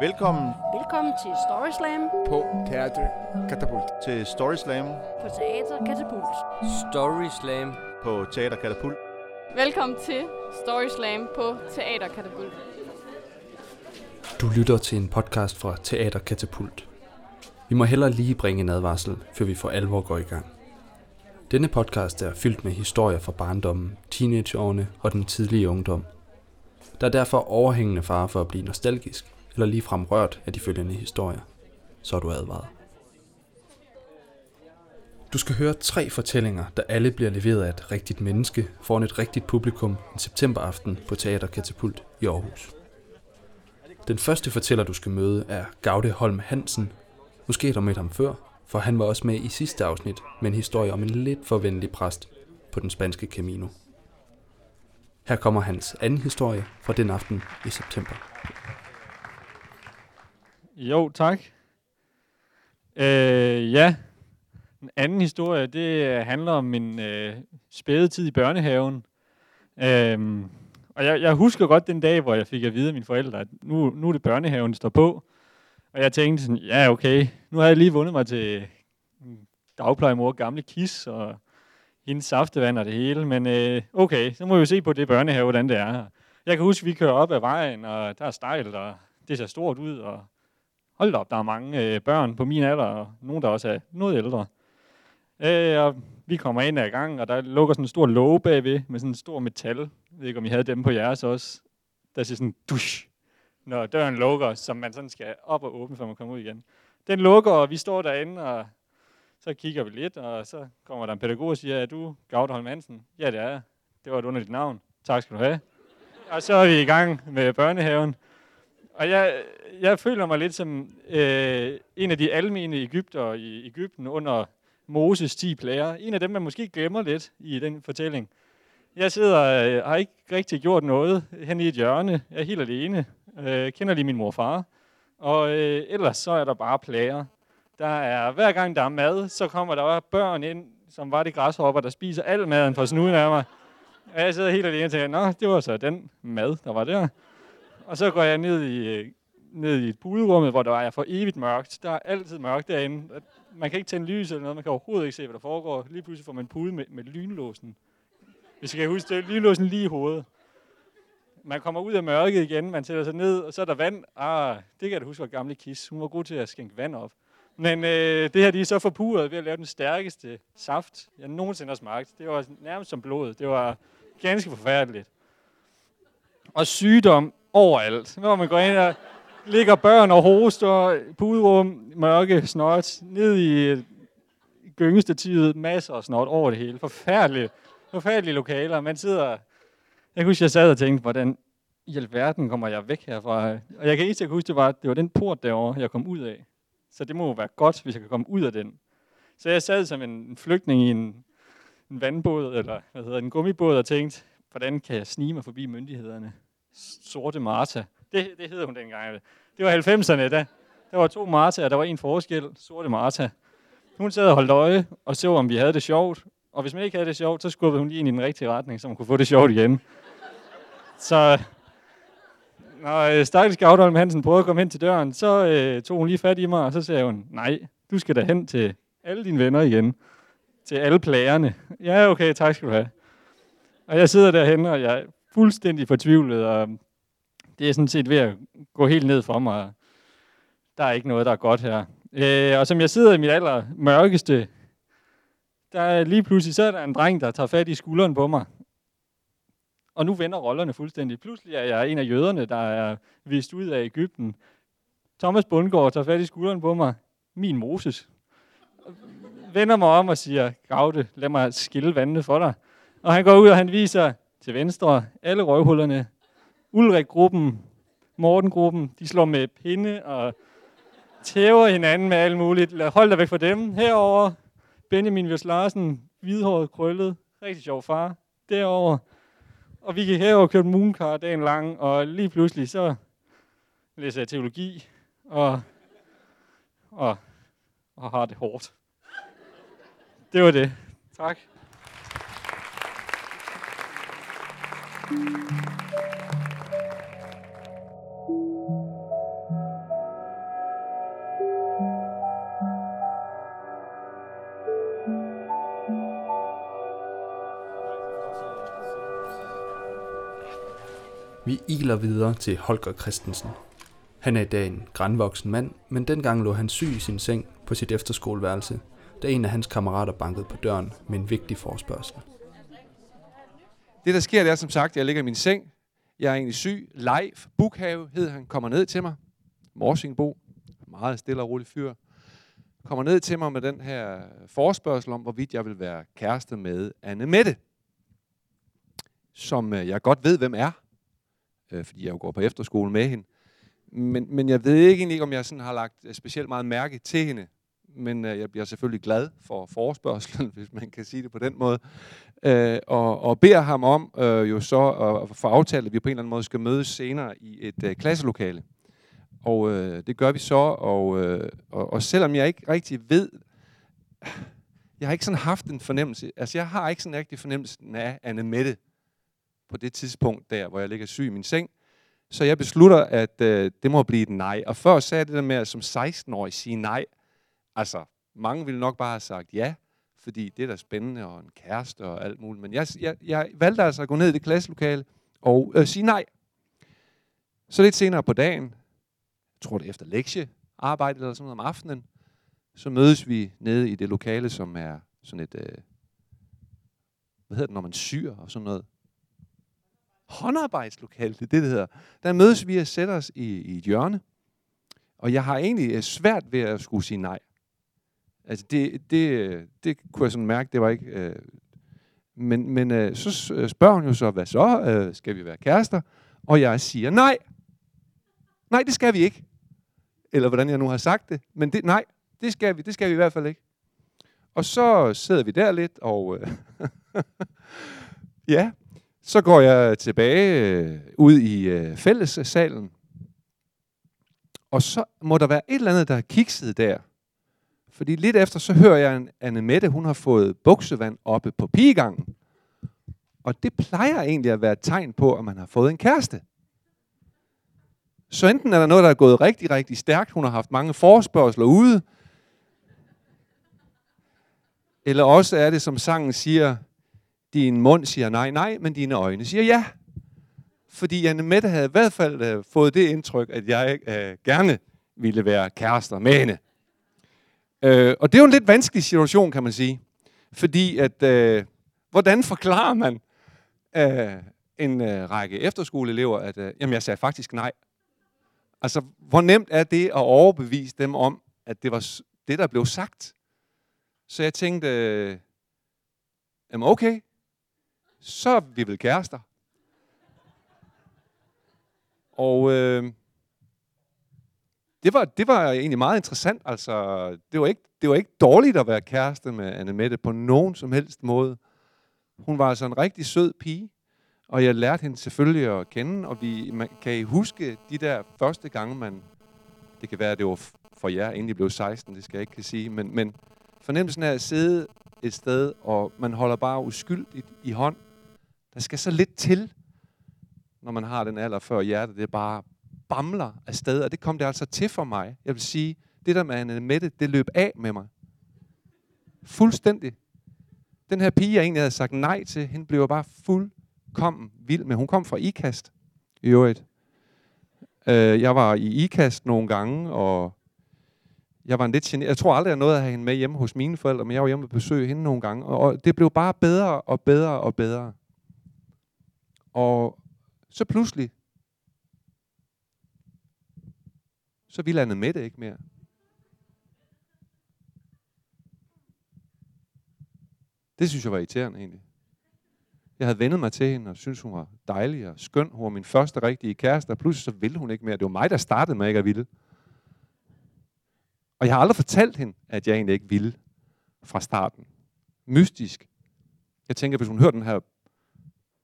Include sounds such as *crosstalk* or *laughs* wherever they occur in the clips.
Velkommen Velkommen til Story Slam på Teater Katapult. til Story Slam på Teater Katapult. Story Slam. på Teater Katapult. Velkommen til Story Slam på Teater Katapult. Du lytter til en podcast fra Teater Katapult. Vi må hellere lige bringe en advarsel, før vi for alvor går i gang. Denne podcast er fyldt med historier fra barndommen, teenageårene og den tidlige ungdom. Der er derfor overhængende fare for at blive nostalgisk, eller ligefrem rørt af de følgende historier. Så er du advaret. Du skal høre tre fortællinger, der alle bliver leveret af et rigtigt menneske foran et rigtigt publikum en septemberaften på Teater Katapult i Aarhus. Den første fortæller, du skal møde, er Gaude Holm Hansen. Måske har du mødt ham før, for han var også med i sidste afsnit med en historie om en lidt forvendelig præst på den spanske Camino. Her kommer hans anden historie fra den aften i september. Jo, tak. Øh, ja, den anden historie, det handler om min øh, spæde tid i børnehaven. Øh, og jeg, jeg husker godt den dag, hvor jeg fik at vide af mine forældre, at nu, nu er det børnehaven, der står på. Og jeg tænkte sådan, ja okay, nu har jeg lige vundet mig til mm, dagplejemor, gamle kis og hendes saftevand og det hele. Men øh, okay, så må vi jo se på det børnehave, hvordan det er. Jeg kan huske, at vi kører op ad vejen, og der er stejlt, og det ser stort ud, og hold op, der er mange øh, børn på min alder, og nogen, der også er noget ældre. Øh, og vi kommer ind ad gang, og der lukker sådan en stor låge bagved, med sådan en stor metal. Jeg ved ikke, om I havde dem på jeres også. Der siger sådan, dusch, når døren lukker, som man sådan skal op og åbne, før man kommer ud igen. Den lukker, og vi står derinde, og så kigger vi lidt, og så kommer der en pædagog og siger, er du Gaude Holm Hansen? Ja, det er jeg. Det var et underligt navn. Tak skal du have. Og så er vi i gang med børnehaven. Og jeg, jeg føler mig lidt som øh, en af de almene Ægypter i Ægypten under Moses 10 plager. En af dem, man måske glemmer lidt i den fortælling. Jeg sidder øh, har ikke rigtig gjort noget hen i et hjørne. Jeg er helt alene. Øh, kender lige min mor og far. Og øh, ellers så er der bare plager. Der er, hver gang der er mad, så kommer der bare børn ind, som var de græshopper, der spiser al maden fra snuden af mig. Og jeg sidder helt alene og tænker, nå, det var så den mad, der var der. Og så går jeg ned i, øh, ned i puderummet, hvor der er for evigt mørkt. Der er altid mørkt derinde. Man kan ikke tænde lys eller noget, man kan overhovedet ikke se, hvad der foregår. Lige pludselig får man pude med, med lynlåsen. Hvis jeg kan huske, det er lynlåsen lige i hovedet. Man kommer ud af mørket igen, man sætter sig ned, og så er der vand. Ah, det kan jeg da huske, var gamle Kis. Hun var god til at skænke vand op. Men øh, det her, de er så forpuret ved at lave den stærkeste saft, jeg nogensinde har smagt. Det var nærmest som blod. Det var ganske forfærdeligt. Og sygdom overalt. Når man går ind og ligger børn og hoster, puderum, mørke, snot, ned i gyngestativet, masser af snot over det hele. Forfærdeligt. Forfærdelige lokaler. Man sidder... Jeg kan huske, jeg sad og tænkte, hvordan i alverden kommer jeg væk herfra? Og jeg kan ikke huske, det var, det var den port derovre, jeg kom ud af. Så det må jo være godt, hvis jeg kan komme ud af den. Så jeg sad som en flygtning i en, en vandbåd, eller hvad hedder en gummibåd, og tænkte, hvordan kan jeg snige mig forbi myndighederne? Sorte Marta. Det, det hedder hun dengang. Det var 90'erne, da. Der var to Marta, og der var en forskel. Sorte Marta. Hun sad og holdt øje og så, om vi havde det sjovt. Og hvis man ikke havde det sjovt, så skubbede hun lige ind i den rigtige retning, så man kunne få det sjovt igen. Så når øh, stakkels Gaudholm Hansen prøvede at komme hen til døren, så øh, tog hun lige fat i mig, og så sagde hun, nej, du skal da hen til alle dine venner igen. Til alle plagerne. Ja, okay, tak skal du have. Og jeg sidder derhen, og jeg er fuldstændig fortvivlet, og det er sådan set ved at gå helt ned for mig. Der er ikke noget, der er godt her. Øh, og som jeg sidder i mit aller mørkeste, der er lige pludselig så er der en dreng, der tager fat i skulderen på mig. Og nu vender rollerne fuldstændig. Pludselig er jeg en af jøderne, der er vist ud af Ægypten. Thomas Bundgaard tager fat i skulderen på mig. Min Moses. Vender mig om og siger, Gaude, lad mig skille vandene for dig. Og han går ud, og han viser til venstre alle røvhullerne. Ulrik-gruppen, Morten-gruppen, de slår med pinde og tæver hinanden med alt muligt. Hold dig væk fra dem. Herover Benjamin Vils Larsen, hvidhåret, krøllet, rigtig sjov far. Derover og vi gik her og kørte mooncar dagen lang, og lige pludselig så læser jeg teologi, og, og, og har det hårdt. Det var det. Tak. Vi iler videre til Holger Christensen. Han er i dag en grænvoksen mand, men dengang lå han syg i sin seng på sit efterskoleværelse, da en af hans kammerater bankede på døren med en vigtig forspørgsel. Det, der sker, det er som sagt, jeg ligger i min seng. Jeg er egentlig syg. Leif Bukhave hed han, kommer ned til mig. Morsingbo. Meget stille og rolig fyr. Kommer ned til mig med den her forspørgsel om, hvorvidt jeg vil være kæreste med Anne Mette. Som øh, jeg godt ved, hvem er. Øh, fordi jeg jo går på efterskole med hende. Men, men jeg ved ikke egentlig, om jeg sådan har lagt øh, specielt meget mærke til hende. Men øh, jeg bliver selvfølgelig glad for forespørgselen, *laughs* hvis man kan sige det på den måde. Øh, og, og beder ham om øh, jo så at få aftalt, at vi på en eller anden måde skal mødes senere i et øh, klasselokale. Og øh, det gør vi så, og, øh, og, og selvom jeg ikke rigtig ved, jeg har ikke sådan haft en fornemmelse, altså jeg har ikke sådan rigtig fornemmelse af Anne Mette på det tidspunkt der, hvor jeg ligger syg i min seng. Så jeg beslutter, at øh, det må blive et nej. Og før sagde jeg det der med at som 16-årig sige nej. Altså, mange ville nok bare have sagt ja, fordi det er da spændende, og en kæreste og alt muligt. Men jeg, jeg, jeg valgte altså at gå ned i det klasselokale og øh, sige nej. Så lidt senere på dagen, jeg tror det er efter lektiearbejde eller sådan noget om aftenen, så mødes vi nede i det lokale, som er sådan et, øh, hvad hedder det, når man syr og sådan noget. Håndarbejdslokale, det er det, det hedder. Der mødes vi og sætter os i, i et hjørne, og jeg har egentlig øh, svært ved at skulle sige nej. Altså det, det, det kunne jeg sådan mærke, det var ikke... Øh, men men øh, så øh, spørger hun jo så, hvad så? Øh, skal vi være kærester? Og jeg siger nej. Nej, det skal vi ikke. Eller hvordan jeg nu har sagt det. Men det, nej, det skal vi. Det skal vi i hvert fald ikke. Og så sidder vi der lidt, og øh, *laughs* ja, så går jeg tilbage øh, ud i øh, fællessalen. Og så må der være et eller andet, der har kikset der. Fordi lidt efter, så hører jeg, at Anne Mette, hun har fået buksevand oppe på pigegangen. Og det plejer egentlig at være et tegn på, at man har fået en kæreste. Så enten er der noget, der er gået rigtig, rigtig stærkt. Hun har haft mange forspørgseler ude. Eller også er det, som sangen siger, din mund siger nej, nej, men dine øjne siger ja. Fordi Anne Mette havde i hvert fald øh, fået det indtryk, at jeg øh, gerne ville være kærester med hende. Øh, og det er jo en lidt vanskelig situation, kan man sige. Fordi at, øh, hvordan forklarer man øh, en øh, række efterskoleelever, at øh, jamen, jeg sagde faktisk nej. Altså, hvor nemt er det at overbevise dem om, at det var det, der blev sagt? Så jeg tænkte, øh, jamen okay, så er vi vel kærester. Og øh, det, var, det var egentlig meget interessant. Altså, det, var ikke, det var ikke dårligt at være kæreste med Anne Mette på nogen som helst måde. Hun var altså en rigtig sød pige, og jeg lærte hende selvfølgelig at kende, og vi man, kan I huske de der første gange, man... Det kan være, at det var for jer, inden I blev 16, det skal jeg ikke kan sige, men, men fornemmelsen af at sidde et sted, og man holder bare uskyldigt i hånd. Der skal så lidt til, når man har den alder før hjertet, det bare bamler afsted, og det kom det altså til for mig. Jeg vil sige, det der med Anne Mette, det løb af med mig. Fuldstændig. Den her pige, jeg egentlig havde sagt nej til, hende blev bare fuldkommen vild med. Hun kom fra IKAST, i øvrigt. Øh, jeg var i IKAST nogle gange, og jeg var en lidt generet. Jeg tror aldrig, jeg nåede at have hende med hjemme hos mine forældre, men jeg var hjemme og besøge hende nogle gange. Og det blev bare bedre og bedre og bedre. Og så pludselig, så ville med det ikke mere. Det synes jeg var irriterende egentlig. Jeg havde vendet mig til hende, og synes hun var dejlig og skøn. Hun var min første rigtige kæreste, og pludselig så ville hun ikke mere. Det var mig, der startede med ikke at ville. Og jeg har aldrig fortalt hende, at jeg egentlig ikke ville fra starten. Mystisk. Jeg tænker, hvis hun hører den her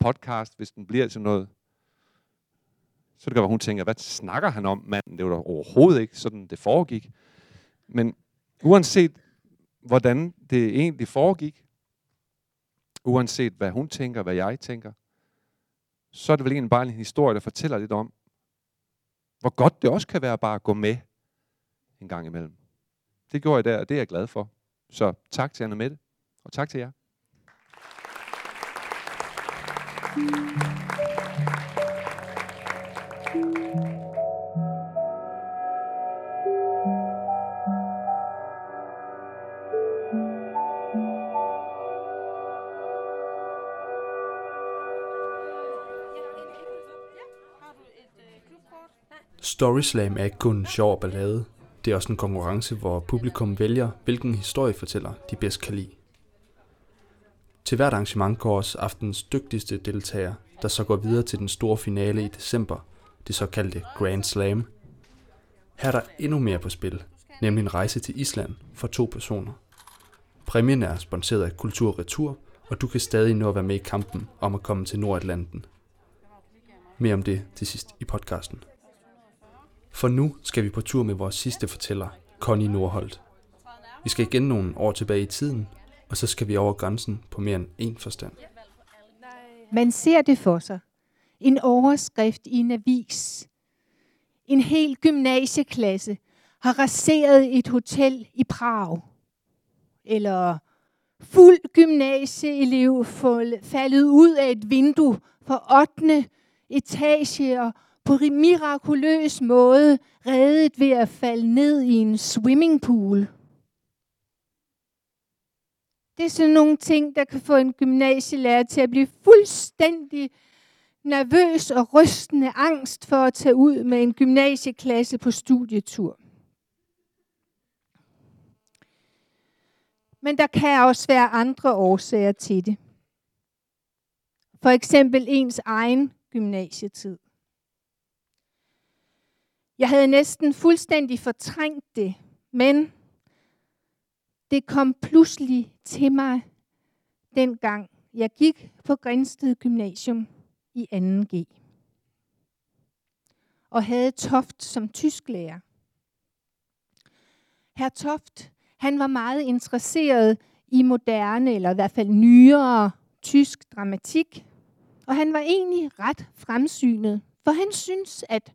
podcast, hvis den bliver til noget, så det kan være, hun tænker, hvad snakker han om, manden? Det var da overhovedet ikke sådan, det foregik. Men uanset hvordan det egentlig foregik, uanset hvad hun tænker, hvad jeg tænker, så er det vel egentlig bare en historie, der fortæller lidt om, hvor godt det også kan være bare at gå med en gang imellem. Det gjorde jeg der, og det er jeg glad for. Så tak til Anna Mette, og tak til jer. Storyslam er ikke kun en sjov ballade. Det er også en konkurrence, hvor publikum vælger, hvilken historiefortæller de bedst kan lide. Til hvert arrangement går også aftens dygtigste deltager, der så går videre til den store finale i december, det såkaldte Grand Slam. Her er der endnu mere på spil, nemlig en rejse til Island for to personer. Præmien er sponsoreret af Kultur Retur, og du kan stadig nå at være med i kampen om at komme til Nordatlanten. Mere om det til sidst i podcasten. For nu skal vi på tur med vores sidste fortæller, Connie Nordholt. Vi skal igen nogle år tilbage i tiden, og så skal vi over grænsen på mere end én forstand. Man ser det for sig. En overskrift i en avis. En hel gymnasieklasse har raseret et hotel i Prag. Eller fuld gymnasieelev faldet ud af et vindue på 8. etage og på mirakuløs måde reddet ved at falde ned i en swimmingpool. Det er sådan nogle ting, der kan få en gymnasielærer til at blive fuldstændig nervøs og rystende angst for at tage ud med en gymnasieklasse på studietur. Men der kan også være andre årsager til det. For eksempel ens egen gymnasietid. Jeg havde næsten fuldstændig fortrængt det, men det kom pludselig til mig dengang jeg gik på Grænsted Gymnasium i 2G og havde Toft som tysklærer. Herr Toft, han var meget interesseret i moderne, eller i hvert fald nyere tysk dramatik, og han var egentlig ret fremsynet, for han synes, at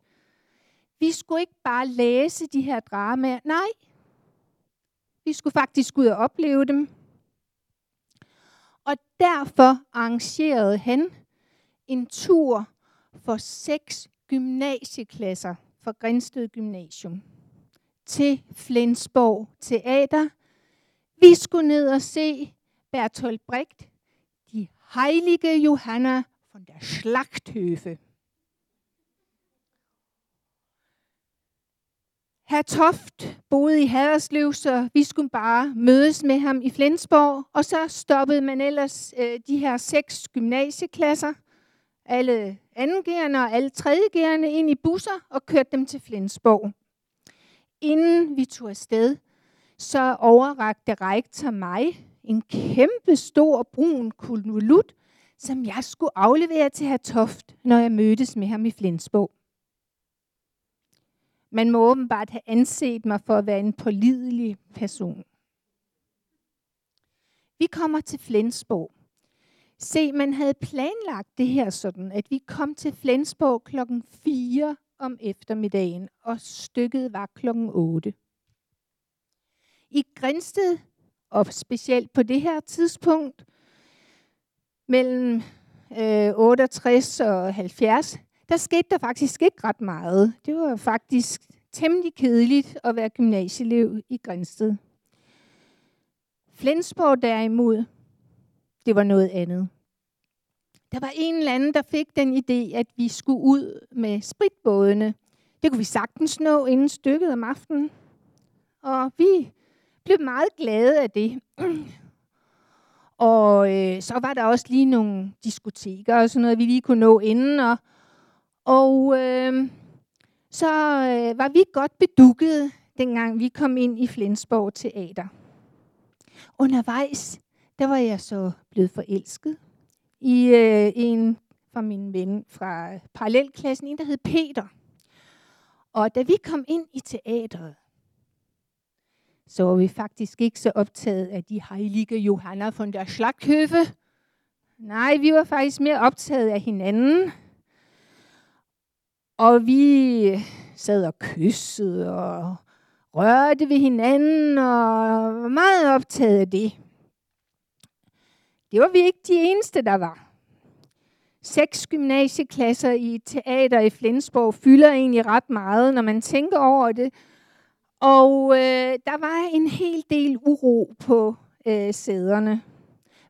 vi skulle ikke bare læse de her dramaer. Nej, vi skulle faktisk ud og opleve dem. Og derfor arrangerede han en tur for seks gymnasieklasser fra Grænsted Gymnasium til Flensborg Teater. Vi skulle ned og se Bertolt Brecht, de heilige Johanna von der Schlachthöfe. Herr Toft boede i Haderslev, så vi skulle bare mødes med ham i Flensborg. Og så stoppede man ellers øh, de her seks gymnasieklasser, alle andengærende og alle tredjegærende, ind i busser og kørte dem til Flensborg. Inden vi tog afsted, så overrakte rektor mig en kæmpe stor brun kulnulut, som jeg skulle aflevere til herr Toft, når jeg mødtes med ham i Flensborg. Man må åbenbart have anset mig for at være en pålidelig person. Vi kommer til Flensborg. Se, man havde planlagt det her sådan, at vi kom til Flensborg klokken 4 om eftermiddagen, og stykket var klokken 8. I Grænsted, og specielt på det her tidspunkt, mellem øh, 68 og 70, der skete der faktisk ikke ret meget. Det var faktisk temmelig kedeligt at være gymnasieelev i Grænsted. Flensborg derimod, det var noget andet. Der var en eller anden, der fik den idé, at vi skulle ud med spritbådene. Det kunne vi sagtens nå inden stykket om aftenen. Og vi blev meget glade af det. Og øh, så var der også lige nogle diskoteker og sådan noget, vi lige kunne nå inden. Og, og øh, så øh, var vi godt bedukket, dengang vi kom ind i Flensborg Teater. Undervejs, der var jeg så blevet forelsket i øh, en fra min ven fra øh, parallelklassen, en der hed Peter. Og da vi kom ind i teatret, så var vi faktisk ikke så optaget af de heilige Johanna von der Schlachthöfe. Nej, vi var faktisk mere optaget af hinanden og vi sad og kyssede og rørte ved hinanden og var meget optaget af det. Det var vi ikke de eneste, der var. Seks gymnasieklasser i teater i Flensborg fylder egentlig ret meget, når man tænker over det. Og øh, der var en hel del uro på øh, sæderne.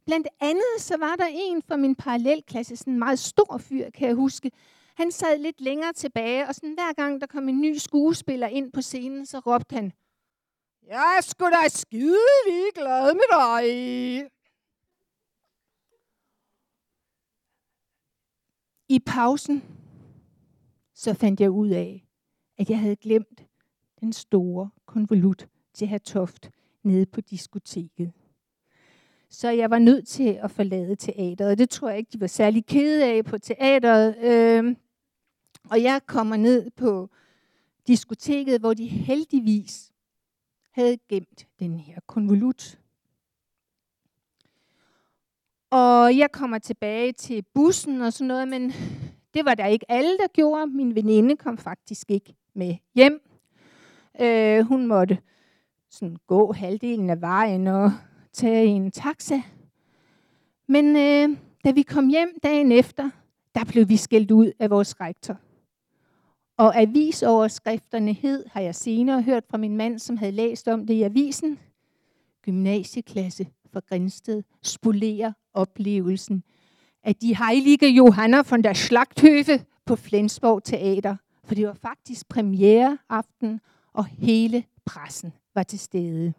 Blandt andet så var der en fra min parallelklasse, sådan en meget stor fyr, kan jeg huske. Han sad lidt længere tilbage, og sådan hver gang der kom en ny skuespiller ind på scenen, så råbte han, Jeg er sgu da skide glad med dig. I pausen, så fandt jeg ud af, at jeg havde glemt den store konvolut til herr Toft nede på diskoteket. Så jeg var nødt til at forlade teateret. Det tror jeg ikke, de var særlig kede af på teateret. Øh, og jeg kommer ned på diskoteket, hvor de heldigvis havde gemt den her konvolut. Og jeg kommer tilbage til bussen og sådan noget, men det var der ikke alle, der gjorde. Min veninde kom faktisk ikke med hjem. Øh, hun måtte sådan gå halvdelen af vejen og tage en taxa. Men øh, da vi kom hjem dagen efter, der blev vi skældt ud af vores rektor. Og avisoverskrifterne hed, har jeg senere hørt fra min mand, som havde læst om det i avisen, gymnasieklasse for Grænsted spolerer oplevelsen af de heilige Johanna von der Schlagthöfe på Flensborg Teater. For det var faktisk premiereaften, og hele pressen var til stede.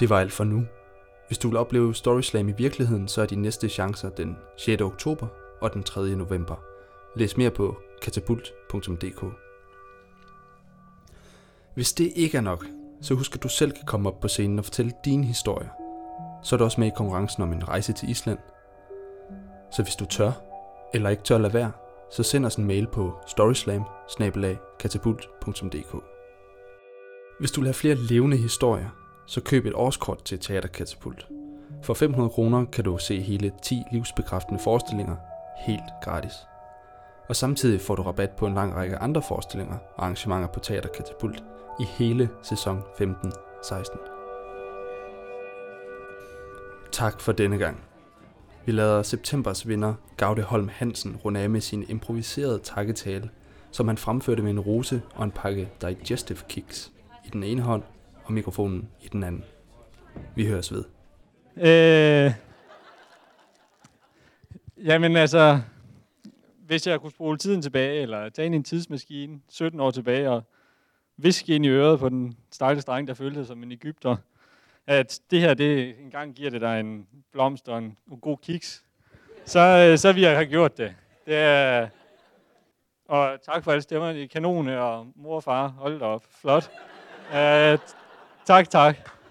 Det var alt for nu. Hvis du vil opleve Storyslam i virkeligheden, så er de næste chancer den 6. oktober og den 3. november. Læs mere på katapult.dk. Hvis det ikke er nok, så husk at du selv kan komme op på scenen og fortælle dine historier. Så er du også med i konkurrencen om en rejse til Island. Så hvis du tør, eller ikke tør lade være, så send os en mail på storyslam Hvis du vil have flere levende historier, så køb et årskort til Teaterkatapult. For 500 kroner kan du se hele 10 livsbekræftende forestillinger helt gratis. Og samtidig får du rabat på en lang række andre forestillinger og arrangementer på Teaterkatapult i hele sæson 15-16. Tak for denne gang. Vi lader septembers vinder Gaude Holm Hansen runde af med sin improviserede takketale, som han fremførte med en rose og en pakke digestive kicks i den ene hånd og mikrofonen i den anden. Vi høres ved. Øh, jamen altså, hvis jeg kunne spole tiden tilbage, eller tage ind i en tidsmaskine 17 år tilbage, og viske ind i øret på den stakkels dreng, der følte sig som en Ægypter, at det her, det engang giver det dig en blomst og en, en god kiks, så, øh, så vi har gjort det. det er, og tak for alle stemmerne i kanone, og mor og far, hold da op, flot. Uh, tak, tak.